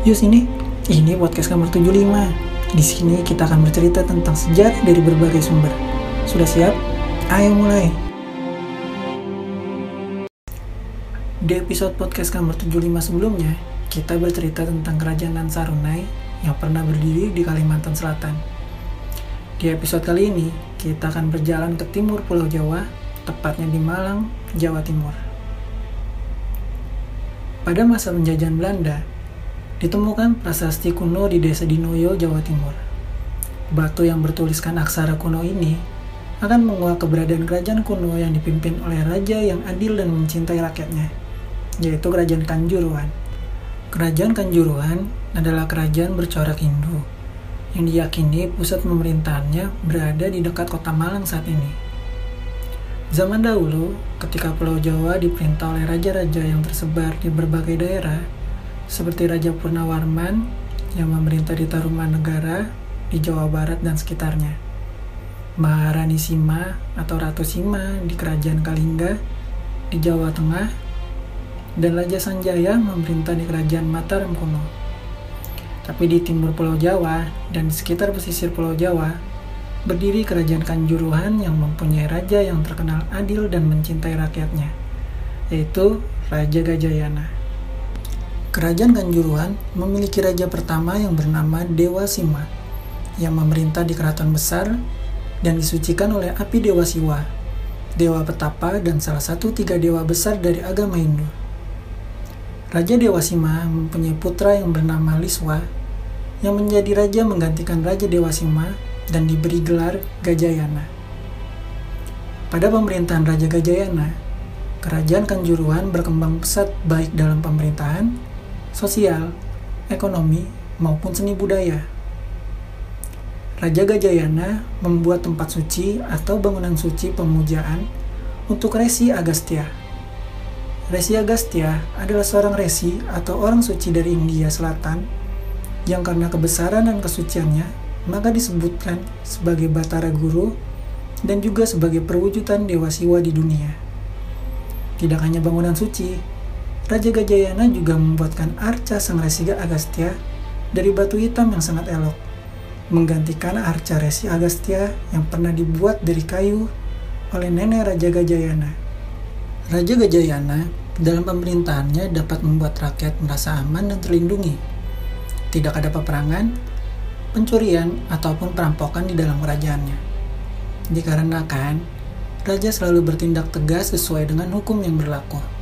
Yuk sini, ini podcast kamar 75. Di sini kita akan bercerita tentang sejarah dari berbagai sumber. Sudah siap? Ayo mulai. Di episode podcast kamar 75 sebelumnya, kita bercerita tentang kerajaan Ansarunai yang pernah berdiri di Kalimantan Selatan. Di episode kali ini, kita akan berjalan ke timur Pulau Jawa, tepatnya di Malang, Jawa Timur. Pada masa penjajahan Belanda, ditemukan prasasti kuno di desa Dinoyo, Jawa Timur. Batu yang bertuliskan aksara kuno ini akan menguak keberadaan kerajaan kuno yang dipimpin oleh raja yang adil dan mencintai rakyatnya, yaitu Kerajaan Kanjuruhan. Kerajaan Kanjuruhan adalah kerajaan bercorak Hindu yang diyakini pusat pemerintahannya berada di dekat kota Malang saat ini. Zaman dahulu, ketika Pulau Jawa diperintah oleh raja-raja yang tersebar di berbagai daerah, seperti Raja Purnawarman yang memerintah di Tarumanegara di Jawa Barat dan sekitarnya. Maharani Sima atau Ratu Sima di Kerajaan Kalingga di Jawa Tengah dan Raja Sanjaya memerintah di Kerajaan Mataram kuno. Tapi di timur Pulau Jawa dan di sekitar pesisir Pulau Jawa berdiri Kerajaan Kanjuruhan yang mempunyai raja yang terkenal adil dan mencintai rakyatnya, yaitu Raja Gajayana. Kerajaan Kanjuruhan memiliki raja pertama yang bernama Dewa Sima, yang memerintah di keraton besar dan disucikan oleh api Dewa Siwa, Dewa Petapa dan salah satu tiga dewa besar dari agama Hindu. Raja Dewa Sima mempunyai putra yang bernama Liswa, yang menjadi raja menggantikan Raja Dewa Sima dan diberi gelar Gajayana. Pada pemerintahan Raja Gajayana, kerajaan Kanjuruhan berkembang pesat baik dalam pemerintahan sosial, ekonomi, maupun seni budaya. Raja Gajayana membuat tempat suci atau bangunan suci pemujaan untuk Resi Agastya. Resi Agastya adalah seorang resi atau orang suci dari India Selatan yang karena kebesaran dan kesuciannya maka disebutkan sebagai Batara Guru dan juga sebagai perwujudan Dewa Siwa di dunia. Tidak hanya bangunan suci, Raja Gajayana juga membuatkan arca Sang Resi Agastya dari batu hitam yang sangat elok, menggantikan arca Resi Agastya yang pernah dibuat dari kayu oleh nenek Raja Gajayana. Raja Gajayana dalam pemerintahannya dapat membuat rakyat merasa aman dan terlindungi. Tidak ada peperangan, pencurian, ataupun perampokan di dalam kerajaannya. Dikarenakan, Raja selalu bertindak tegas sesuai dengan hukum yang berlaku.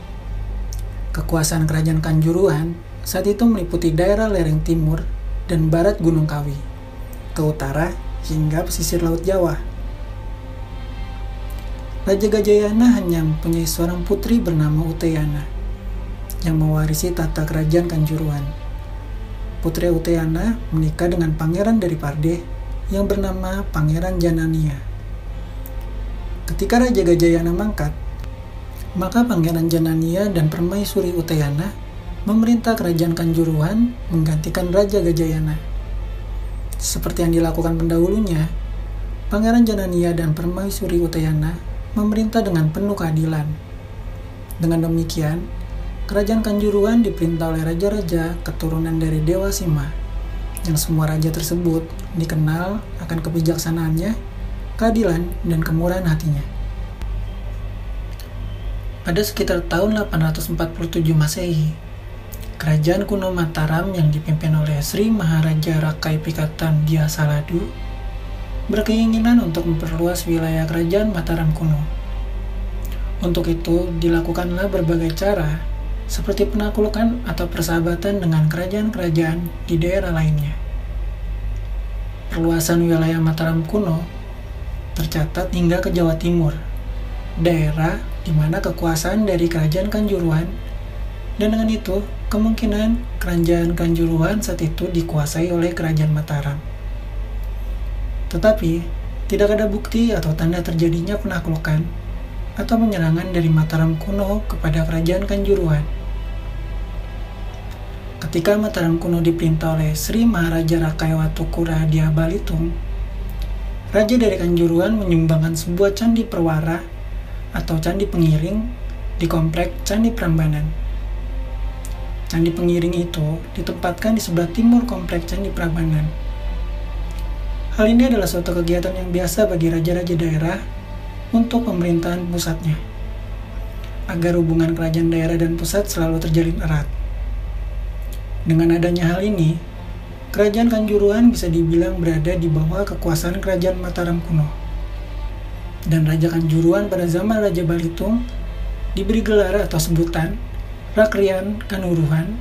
Kekuasaan kerajaan Kanjuruhan saat itu meliputi daerah lereng timur dan barat Gunung Kawi, ke utara hingga pesisir Laut Jawa. Raja Gajayana hanya mempunyai seorang putri bernama Uteyana yang mewarisi tata kerajaan Kanjuruhan. Putri Uteyana menikah dengan pangeran dari Parde yang bernama Pangeran Janania. Ketika Raja Gajayana mangkat, maka Pangeran Janania dan Permaisuri Utayana memerintah kerajaan Kanjuruhan menggantikan Raja Gajayana. Seperti yang dilakukan pendahulunya, Pangeran Janania dan Permaisuri Utayana memerintah dengan penuh keadilan. Dengan demikian, kerajaan Kanjuruhan diperintah oleh raja-raja keturunan dari Dewa Sima, yang semua raja tersebut dikenal akan kebijaksanaannya, keadilan, dan kemurahan hatinya. Pada sekitar tahun 847 Masehi, kerajaan kuno Mataram yang dipimpin oleh Sri Maharaja Rakai Pikatan Dia Saladu berkeinginan untuk memperluas wilayah kerajaan Mataram kuno. Untuk itu, dilakukanlah berbagai cara, seperti penaklukan atau persahabatan dengan kerajaan-kerajaan di daerah lainnya. Perluasan wilayah Mataram kuno tercatat hingga ke Jawa Timur, daerah di mana kekuasaan dari kerajaan Kanjuruhan dan dengan itu kemungkinan kerajaan Kanjuruhan saat itu dikuasai oleh kerajaan Mataram. Tetapi tidak ada bukti atau tanda terjadinya penaklukan atau penyerangan dari Mataram kuno kepada kerajaan Kanjuruhan. Ketika Mataram kuno diperintah oleh Sri Maharaja Rakayawatu Kuradia Balitung, Raja dari Kanjuruhan menyumbangkan sebuah candi perwara atau candi pengiring di komplek Candi Prambanan. Candi pengiring itu ditempatkan di sebelah timur kompleks Candi Prambanan. Hal ini adalah suatu kegiatan yang biasa bagi raja-raja daerah untuk pemerintahan pusatnya, agar hubungan kerajaan daerah dan pusat selalu terjalin erat. Dengan adanya hal ini, kerajaan Kanjuruhan bisa dibilang berada di bawah kekuasaan kerajaan Mataram kuno. Dan Raja Kanjuruhan pada zaman Raja Balitung diberi gelar atau sebutan Rakrian Kanuruhan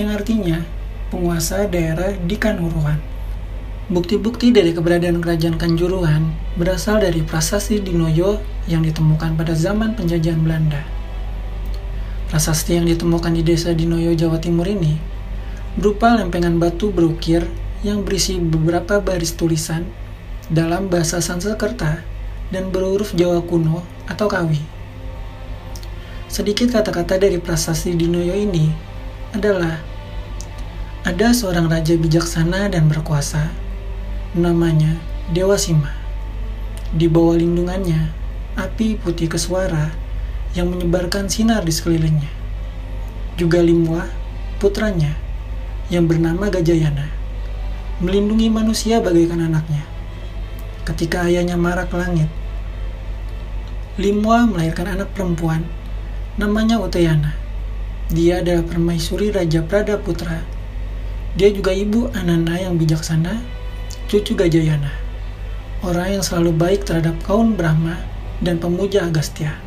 yang artinya penguasa daerah di Kanuruhan. Bukti-bukti dari keberadaan kerajaan Kanjuruhan berasal dari prasasti Dinoyo yang ditemukan pada zaman penjajahan Belanda. Prasasti yang ditemukan di desa Dinoyo, Jawa Timur ini berupa lempengan batu berukir yang berisi beberapa baris tulisan dalam bahasa Sanskerta dan berhuruf Jawa kuno atau Kawi. Sedikit kata-kata dari prasasti Dinoyo ini adalah ada seorang raja bijaksana dan berkuasa, namanya Dewa Sima. Di bawah lindungannya, api putih keswara yang menyebarkan sinar di sekelilingnya. Juga Limwa, putranya, yang bernama Gajayana, melindungi manusia bagaikan anaknya. Ketika ayahnya marak langit, Limwa melahirkan anak perempuan Namanya Utayana. Dia adalah permaisuri Raja Prada Putra. Dia juga ibu Ananda yang bijaksana, cucu Gajayana. Orang yang selalu baik terhadap kaum Brahma dan pemuja Agastya.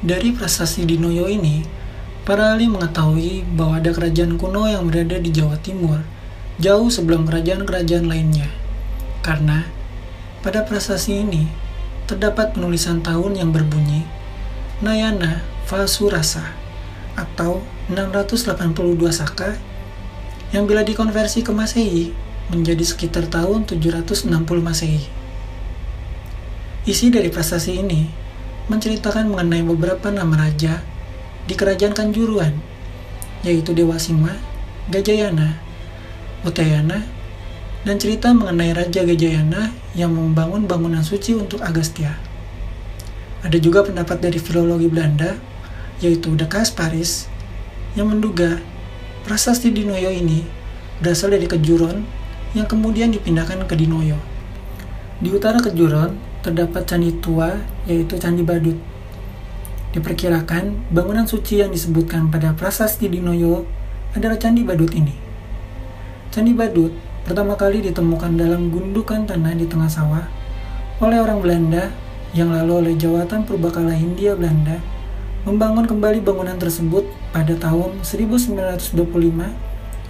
Dari prasasti Dinoyo ini, para ahli mengetahui bahwa ada kerajaan kuno yang berada di Jawa Timur, jauh sebelum kerajaan-kerajaan lainnya. Karena pada prasasti ini terdapat penulisan tahun yang berbunyi Nayana Vasurasa atau 682 Saka yang bila dikonversi ke Masehi menjadi sekitar tahun 760 Masehi. Isi dari prasasti ini menceritakan mengenai beberapa nama raja di kerajaan Kanjuruan, yaitu Dewa Sima, Gajayana, Utayana, dan cerita mengenai Raja Gajayana yang membangun bangunan suci untuk Agastya. Ada juga pendapat dari filologi Belanda, yaitu De Paris, yang menduga prasasti Dinoyo ini berasal dari Kejuron yang kemudian dipindahkan ke Dinoyo. Di utara Kejuron terdapat candi tua yaitu Candi Badut. Diperkirakan bangunan suci yang disebutkan pada prasasti Dinoyo adalah Candi Badut ini. Candi Badut pertama kali ditemukan dalam gundukan tanah di tengah sawah oleh orang Belanda yang lalu oleh Jawatan Purbakala Hindia Belanda membangun kembali bangunan tersebut pada tahun 1925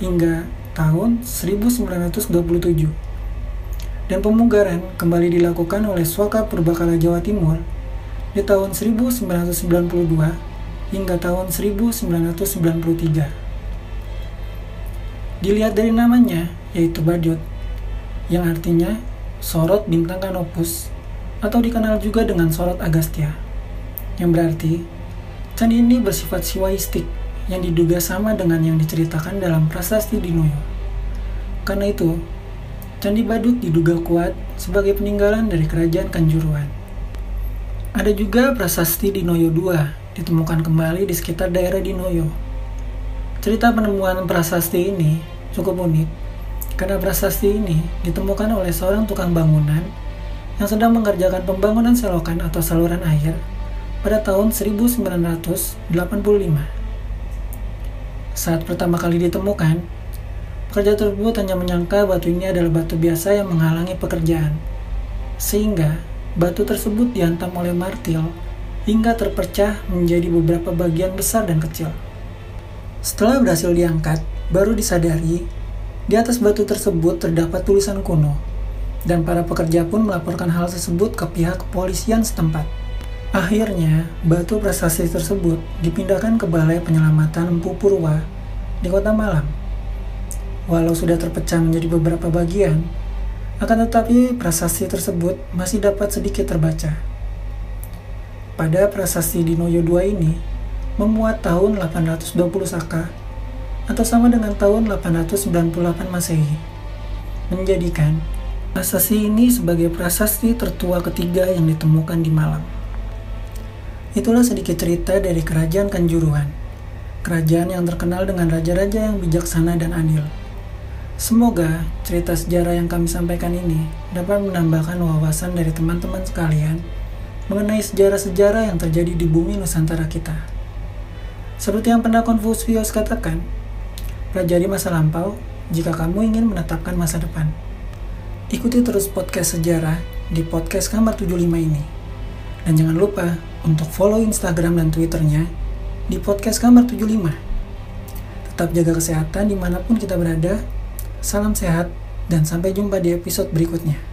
hingga tahun 1927. Dan pemugaran kembali dilakukan oleh Swaka Purbakala Jawa Timur di tahun 1992 hingga tahun 1993. Dilihat dari namanya, yaitu Badyot, yang artinya sorot bintang kanopus atau dikenal juga dengan sorot Agastya, yang berarti candi ini bersifat siwaistik yang diduga sama dengan yang diceritakan dalam prasasti Dinoyo. Karena itu, Candi Badut diduga kuat sebagai peninggalan dari kerajaan Kanjuruhan. Ada juga prasasti Dinoyo II ditemukan kembali di sekitar daerah Dinoyo. Cerita penemuan prasasti ini cukup unik karena prasasti ini ditemukan oleh seorang tukang bangunan yang sedang mengerjakan pembangunan selokan atau saluran air pada tahun 1985. Saat pertama kali ditemukan, pekerja tersebut hanya menyangka batu ini adalah batu biasa yang menghalangi pekerjaan, sehingga batu tersebut dihantam oleh martil hingga terpecah menjadi beberapa bagian besar dan kecil. Setelah berhasil diangkat, baru disadari di atas batu tersebut terdapat tulisan kuno dan para pekerja pun melaporkan hal tersebut ke pihak kepolisian setempat. Akhirnya, batu prasasti tersebut dipindahkan ke Balai Penyelamatan Empu Purwa di Kota Malang. Walau sudah terpecah menjadi beberapa bagian, akan tetapi prasasti tersebut masih dapat sedikit terbaca. Pada prasasti Dinoyo II ini, memuat tahun 820 Saka atau sama dengan tahun 898 Masehi, menjadikan Prasasti ini sebagai prasasti tertua ketiga yang ditemukan di Malang. Itulah sedikit cerita dari Kerajaan Kanjuruhan. kerajaan yang terkenal dengan raja-raja yang bijaksana dan adil. Semoga cerita sejarah yang kami sampaikan ini dapat menambahkan wawasan dari teman-teman sekalian mengenai sejarah-sejarah yang terjadi di bumi Nusantara kita. Seperti yang pernah Konfusius katakan, pelajari masa lampau jika kamu ingin menetapkan masa depan. Ikuti terus podcast sejarah di podcast kamar 75 ini. Dan jangan lupa untuk follow Instagram dan Twitternya di podcast kamar 75. Tetap jaga kesehatan di mana pun kita berada, Salam sehat, dan sampai jumpa di episode berikutnya.